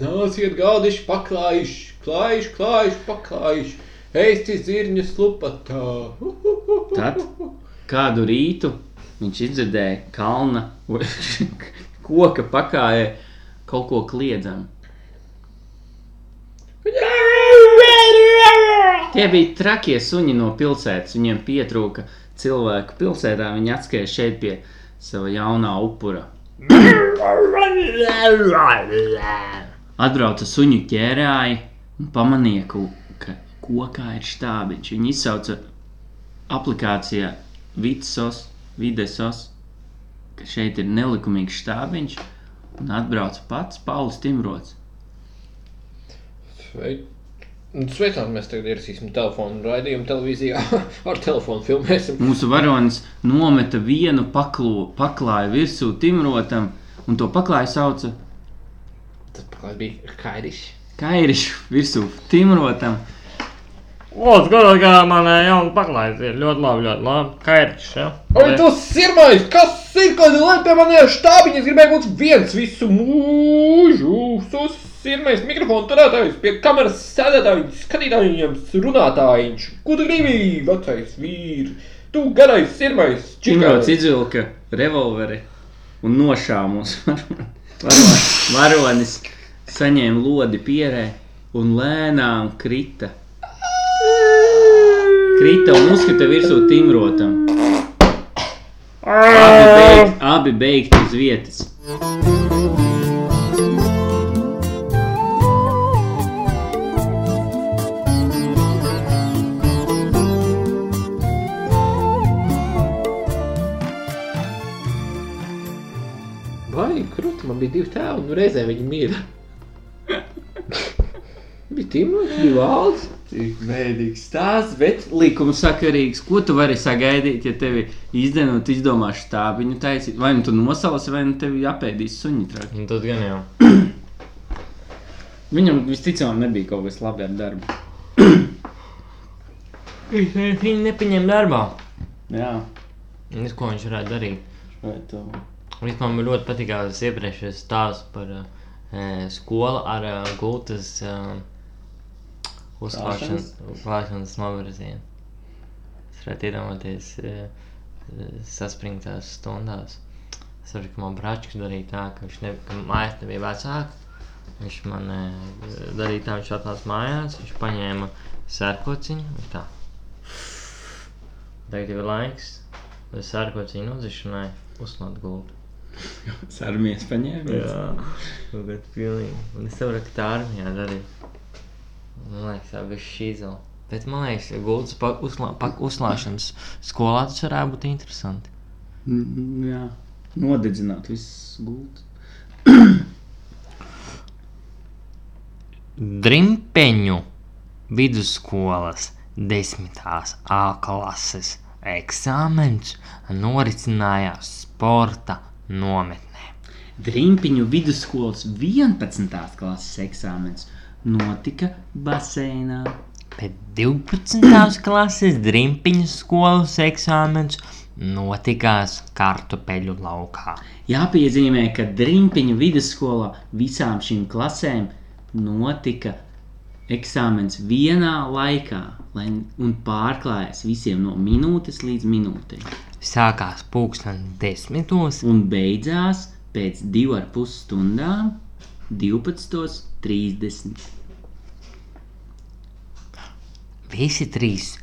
Nāciet galdiš, paklājiš, klājiš, klājiš, paklājiš. Eisti zirņas lupatā. Tad kādu rītu viņš izdzirdēja kalna *laughs* koka pakājē kaut ko kliedzamu. Tie bija trakie suņi no pilsētas. Viņiem pietrūka cilvēku pilsētā. Viņi atskrēja šeit pie sava jaunā upura. Atbrauca suņu ķērāji un pamanīja, ka, kokā ir štābiņš. Viņi izsauca aplikācijā Vitsos, Videsos, ka šeit ir nelikumīgs štābiņš un atbrauca pats Pauls Timrots. Sveicām, mēs tagad ierasīsim telefonu raidījumu televīzijā. *laughs* Ar telefonu filmēsim. Mūsu varonis nometa vienu paklo, paklāju virsū Timrotam un to paklāju sauca Tas paklāj bija Kairis. Kairišu virsū Timrotam. O, skatās, kā man jauna paklājas ir ļoti labi, ļoti labi. Kairķis, ja? Oi, tu sirmais! Kas ir, kad lai pie maniem štābiņiem? Es gribēju būt viens visu mūžu. Tu sirmais mikrofonu turētājs, pie kameras sēdētājs, skatītājs, runātājs. Ko tu gribi, vecais vīri? Tu garais sirmais Timrots čikāns. izvilka revolveri un *laughs* varoni. Varonis saņēma lodi pierē un lēnām krita. Krita un uzkrita virsū Timrotam. Abi beigt, beigti uz vietas. Man bija divi tēvi, un reizē viņi mīra. bija Timrots, bija valds. Tik veidīgs stāsts, bet likumsakarīgs. Ko tu vari sagaidīt, ja tevi izdenot, izdomāšu tā viņu taisīt? Vai nu tu nosalsi, vai nu tevi apēdīs suņi traki. Nu, tad gan jau. *clears throat* Viņam visticamāk nebija kaut kas labi ar darbu. *clears throat* Viņi nepieņem darbā. Jā, Es, ko viņš varētu darīt? vai tu... Viņš man ļoti patīk tas iepriekšējais stāsts par uh, skolu ar uh, gultas uh, uzklāšanas, novirzienu. Es varētu iedomāties uh, saspringtās stundās. Es saprotu, ka man brāčs darīja tā, ka viņš ne, ka mājās nebija vecāka. Viņš man uh, darīja tā, viņš atnāca mājās, viņš paņēma sērkociņu. Tā. Tagad ir laiks, lai sērkociņu nodzišanai uzklāt gultu. *laughs* Es armijas paņēmu. Jā, kāda pilnīgi. Un es saprotu, ka tā armijā darīja. Man liekas, tā bija šī izvēle. Bet man liekas, ka gultas uzlā, uzlāšanas skolā tas varētu būt interesanti. Mm, Jā, nodedzināt visus gultus. *coughs* Drimpeņu vidusskolas desmitās A klases eksāmens norisinājās sporta nometnē. Drimpiņu vidusskolas 11. klases eksāmens notika baseinā. Bet 12. klases drimpiņu skolas eksāmens notikās kartupeļu laukā. Jāpiezīmē, ka Drimpiņu vidusskolā visām šīm klasēm notika eksāmens vienā laikā lai, un pārklājas visiem no minūtes līdz minūtei. Sākās pulksten desmitos, Un beidzās pēc divu ar pus stundām 12.30. visi trīs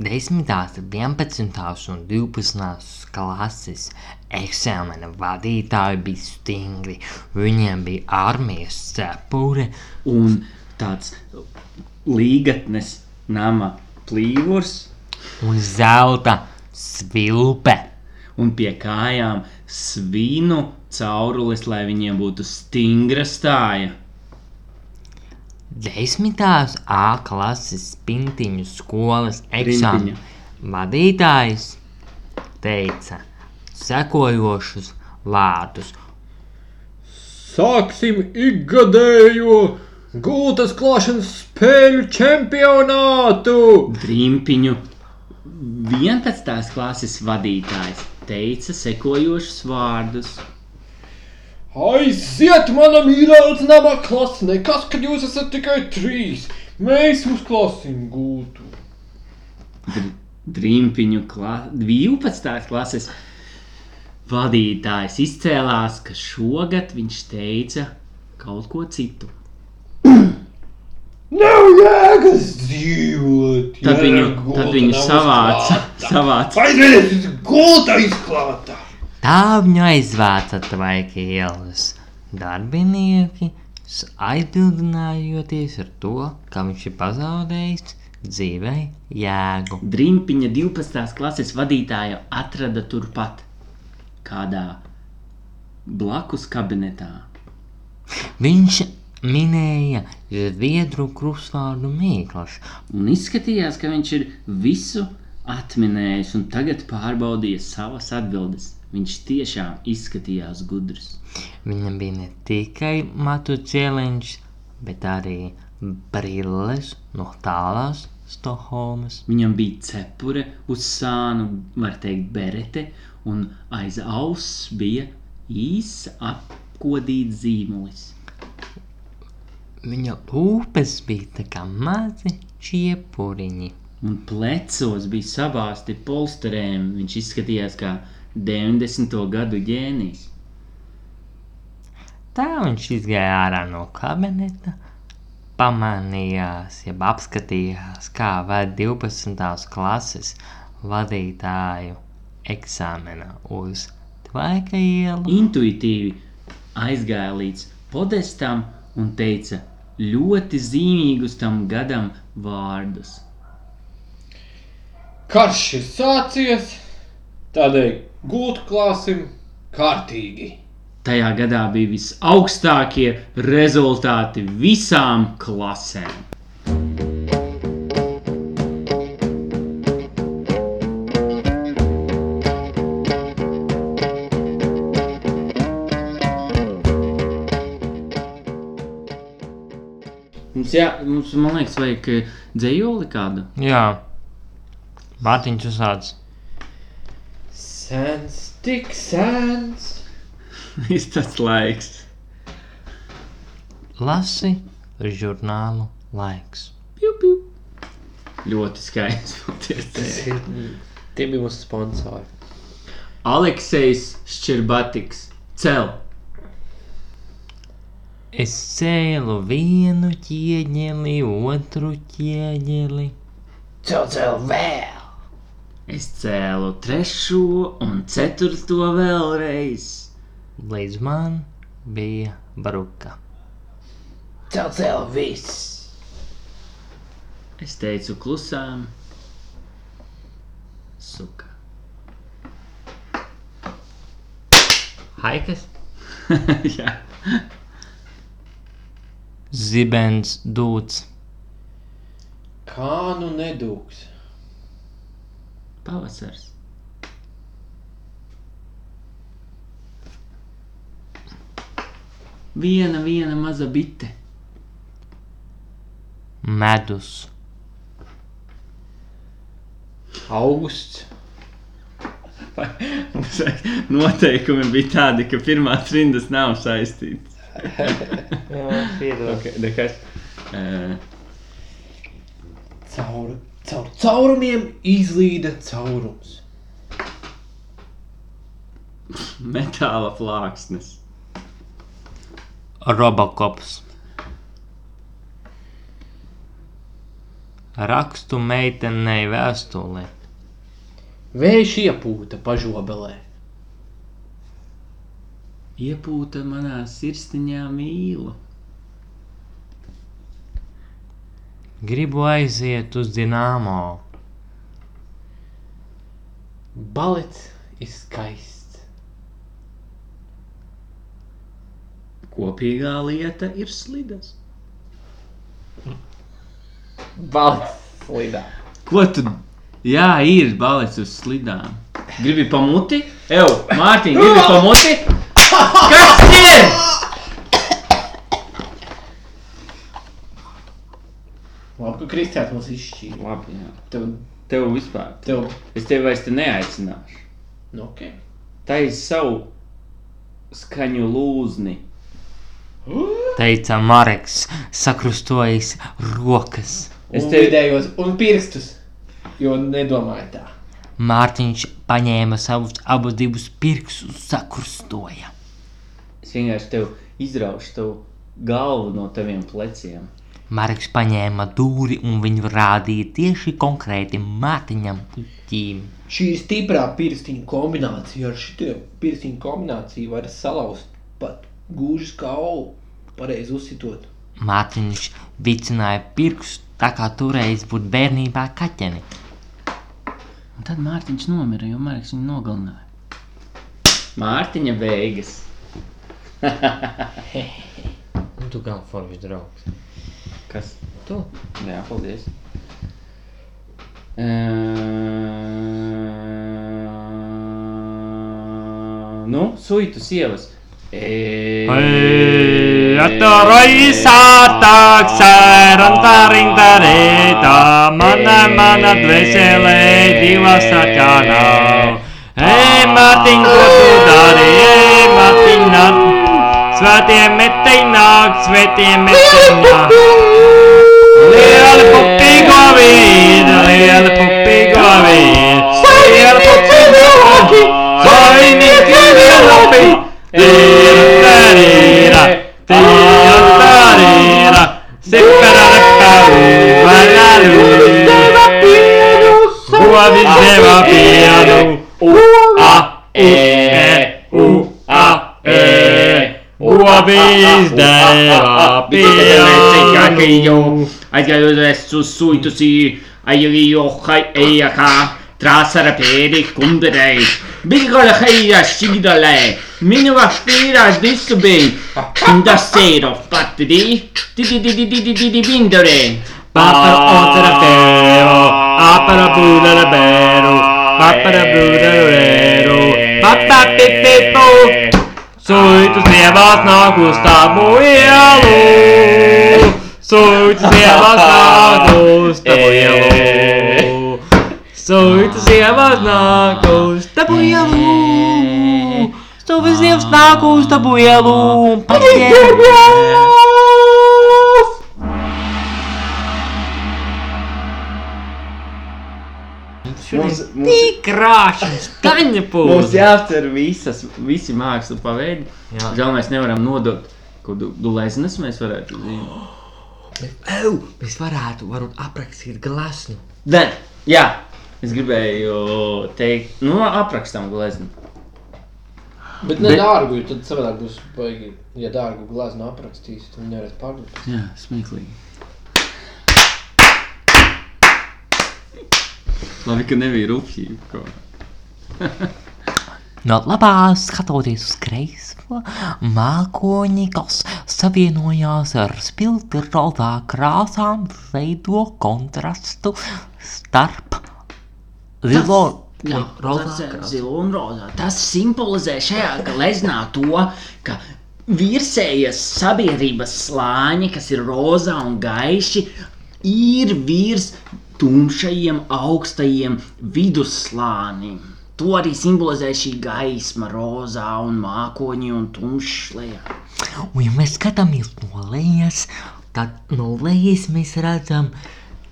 10, 11 un 12 klases eksāmena vadītāji bija stingri. Viņiem bija armijas cepure, Un tāds līgatnes nama plīvurs un zelta svilpe. un pie kājām svinu caurulis, lai viņiem būtu stingra stāja. Desmitās A klases pintiņu skolas eksāmena vadītājs teica sekojošus vārdus. Sāksim ikgadējo gultas klāšanas spēļu čempionātu! Drimpiņu 11. klases vadītājs teica sekojošus vārdus. Aiziet, mana mīļā nama klase! Nekas, ka jūs esat tikai trīs! Mēs uzklāsim gultu! Dr Drimpiņu kla 12. klases vadītājs izcēlās, ka šogad viņš teica kaut ko citu. *clears throat* Nav jēgas dzīvot! Tad viņu, tad viņu savāca, savāca Aiziet, gulta izklāta! Tā viņu aizvāca tvaika ielas darbinieki, s- aizbildinājoties ar to, ka viņš ir pazaudējis dzīvē jēgu. Drimpiņa 12. klases vadītāju atrada turpat, kādā blakus kabinetā. Viņš minēja zviedru krustvārdu mīklas, Un izskatījās, ka viņš ir visu atminējis un tagad pārbaudīja savas atbildes. Viņš tiešām izskatījās gudrs. Viņam bija ne tikai matu cēliņš, bet arī brilles no tālās Stokholmas. Viņam bija cepure uz sānu, var teikt, berete, un aiz auss bija īsa apkodīts zīmolis. Viņa lūpas bija tā kā mazi čiepuriņi. Un plecos bija sabāzti polsterēm. Viņš izskatījās kā 90. gadu ģēnijs. Tā viņš izgāja ārā no kabineta, pamanījās, jeb apskatījās, kā ved 12. klases vadītāju eksāmenā uz Tvaika ielu. Intuitīvi aizgāja līdz podestam un teica ļoti zīmīgus tam gadam vārdus. Karš ir sācies, tādēļ gultu klāsim kārtīgi. Tajā gadā bija visaugstākie rezultāti visām klasēm. Mums, jā, mums, man liekas, vajag eh, dzējoli kādu. Jā, Mārtiņš uzsācis. Sens, tik sens. *laughs* Viss tas laiks. Lasi žurnālu laiks. Piu, piu. Ļoti skaists. Ir, tie bija mūsu sponsori. Aleksejs Šķirbatiks. Cel. Es cēlu vienu ķieģeli, otru ķieģeli. Cel, vēl. Es cēlu trešo un ceturto vēlreiz. Līdz man bija bruka. Cel, cel, viss. Es teicu klusām. Suka. Haikas? *laughs* Jā. Zibens dūts. Kā nu nedūks? Pavasars. Viena, viena maza bite. Medus. Augusts. Mums *laughs* noteikumi bija tādi, ka pirmās rindas nav saistītas. *laughs* Jā, piedod. Okay, nekas. Uh, Caur, caur caurumiem izlīda caurums. metāla plāksnes. Robokops. Rakstu meitenei vēstuli. Vējš iepūta pažobelē. Iepūta manā sirsniņā mīlu. Gribu aiziet uz dināmo. Balets ir skaists. Kopīgā lieta ir slidas. Balts slidā. Ko tu? Jā, ir balets uz slidām. Gribi pamuti? Ew, Mārtiņ, gribi *laughs* pamuti? Ir? Labi, ka Kristiāns mums izšķīra. Labi, jā. Tev, Tev vispār. tev, Es tevi vairs te neaicināšu. nu ok. Taisi savu skaņu lūzni. Teica Marks, sakrustojas rokas. Es Es tev- tev vidējos un pirkstus, jo nedomāju tā. Mārtiņš paņēma savus abus divus pirkstus, sakrustoja. Es vienkārši tev izraušu tavu galvu no taviem pleciem. Marks paņēma dūri un viņu rādīja tieši konkrēti Mārtiņam puķīm. Šī ir stiprā pirkstiņa kombinācija. Ar šo pirkstiņu kombināciju var salauzt pat gūžas kaulu, pareizi uzsitot. Mārtiņš vicināja pirkstu tā kā toreiz būtu bērnībā kaķeni. Un tad Mārtiņš nomira, jo Marks viņu nogalināja. Mārtiņa beigas. *laughs* Un tu gan foršs draugs. Kas? Tu? Jā, paldies. Uh, nu, suitu sievas. mana, mana dvēselē divas sakā nav. Ej, Mārtiņ, ko tu dari? Ej, Mārtiņ, nāk. Svētie metēji nāk, svētie metēji nāk. Liela pupīgo vīna, liela pupīgo vīna, liela pupīgo vīna, savinīgi lielapi, tīra tarīra, tīra tarīra, siperaka vararī. Uva videva pienu, vista era piano. Aquello, aquello adesso subito si aiuto e acá. Trasara peri kundere. Bigola heia shidale. Minua fira disubin. Da sero fatti di. Di di di di di di di di bindore. Papara otera pero. Papara bula la bero. Papara bula la bero. Papà pepepo. Suitas dievās nāk uz tavu ielu, suitas dievās nāk uz tavu ielu, suitas dievās nāk uz tavu ielu, suitas dievs nāk uz tavu ielu, paņem. Mums, mums, Tik krāšņs, kaņa *laughs* mums pūlis. jāaptver visas, visi mākslu paveidi. Jā. Žēl mēs nevaram nodot, ko dulēznes mēs varētu zināt. Ew, mēs varētu, varbūt aprakstīt glazūru. Nē, jā, es gribēju teikt, nu, aprakstam glezni. Bet ne dārgu, jo tad savādāk būs. Ja dārgu glazūru aprakstīs, tad viņi nevarēs pārdot. Jā, smieklīgi. Labi, ka nebija rupjība. *laughs* No labās skatoties uz kreiso, mākoņi, kas savienojās ar spilgti rodā krāsām, veido kontrastu starp zilo Jā, tas ir un rozā. Tas simbolizē šajā gleznā to, ka virsējas sabiedrības slāņi, kas ir rozā un gaiši, ir virs tumšajiem, augstajiem vidusslānim. To arī simbolizē šī gaisma, rozā un mākoņi un tumšs lejā. Un, ja mēs skatāmies no lejas, tad no lejas mēs redzam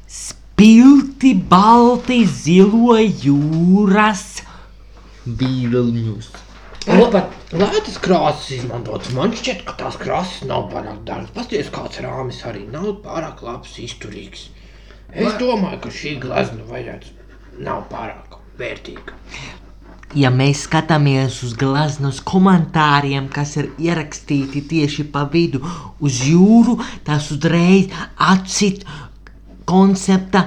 spilgti, balti, zilo jūras viļņus. Pat lētas krāsas izmantotas. Man šķiet, ka tās krāsas nav pārāk dārgas. Pasties, kāds rāmis arī nav pārāk labs, izturīgs. Es domāju, ka šī glazna vajadzētu nav pārāk vērtīga. Ja mēs skatāmies uz glazūras komentāriem, kas ir ierakstīti tieši pa vidu uz jūru, tas uzreiz atcīt koncepta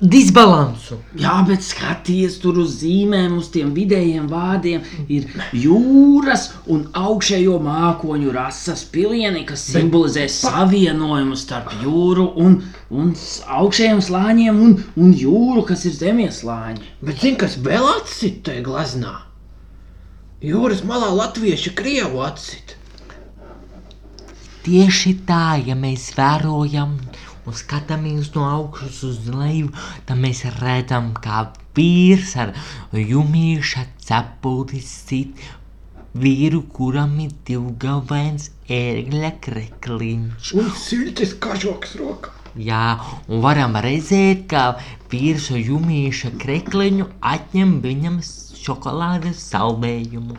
disbalansu. Jā, bet skaties tur uz zīmēm, uz tiem vidējiem vārdiem. Ir jūras un augšējo mākoņu rases pilieni, kas simbolizē savienojumu starp jūru un, un augšējiem slāņiem un, un jūru, kas ir zemes slāņi. Bet zini, kas vēl atsit tajā glaznā? Jūras malā latvieši krievu atsit. Tieši tā, ja mēs vērojam un skatāmies no augšas uz leju, tad mēs redzam, kā vīrs ar jumīša cepuri sit vīru, kuram ir divgalvains ērgļa krekliņš. Un siltis kažoks rokā. Jā, un varam redzēt, kā vīrs ar jumīša krekliņu atņem viņam šokolādes saldējumu.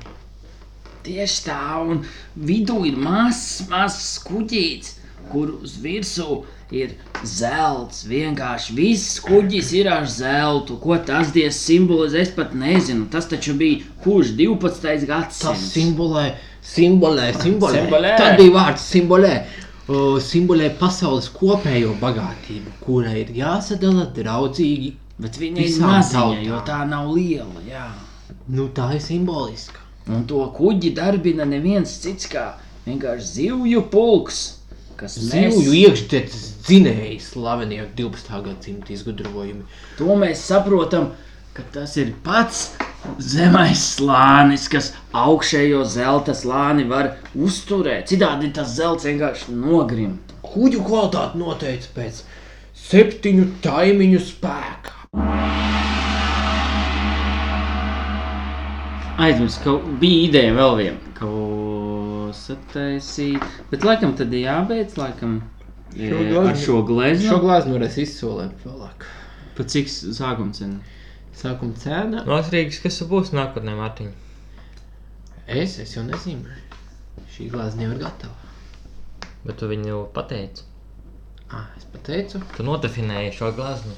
Tieši tā, un vidū ir mazs, mazs kuģītis, kur uz virsmu ir zelts. Vienkārši viss kuģis ir ar zeltu. Ko tas dievs simbolizē, es pat nezinu. Tas taču bija kurš 12. Tas gadsimts. simbolē, simbolē, simbolē. Simbolē. Tad bija vārds simbolē. O, simbolē pasaules kopējo bagātību, kura ir jāsadala draudzīgi. Bet viņa ir maziņa, jo tā nav liela. Jā. Nu, tā ir simboliska. Un to kuģi darbina neviens cits kā vienkārši zivju pulks. Kas Zivju nes- iekšzemes dzinēji slavenie 12. gadsimta izgudrojumi. To mēs saprotam, ka tas ir pats zemais slānis, kas augšējo zelta slāni var uzturēt. Citādi tas zelts vienkārši nogrimt. Kuģu kvalitāti noteica pēc septiņu taimiņu spēka. Aizmirst, ka bija ideja vēl viena, ko sataisīt. Bet laikam tad jābeidz, laikam, e, gleznu- ar šo gleznu. Šo glāzi varēs izsolēt vēlāk. Pa cik sākuma cena? Sākuma cena. Nostrīgs, kas būs nākotnē, Mārtiņ? Es, es jau nezinu. Šī glāze nevar gatava. Bet tu viņu pateici. Ah, es pateicu. Tu nodefinēji šo glazmu.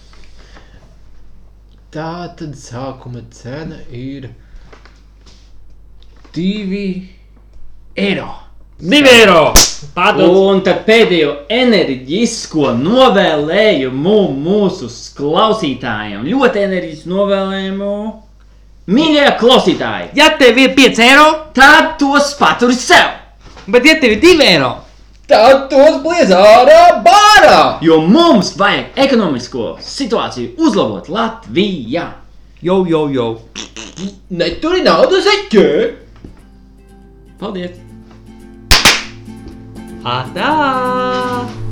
Tā tad sākuma cena ir 2 eiro. Divi eiro! Pārdod! Un tad pēdējo enerģisko novēlējumu mūsu klausītājiem. Ļoti enerģisku novēlējumu. Mīļie klausītāji, Ja tev ir 5 eiro, tad tos paturi sev! bet ja tev ir 2 eiro, Tad tos bliez ārā bārā! Jo mums vajag ekonomisko situāciju uzlabot Latvijā. jau, jau, jau. Neturi naudu zeķē! Paldies! Hasta.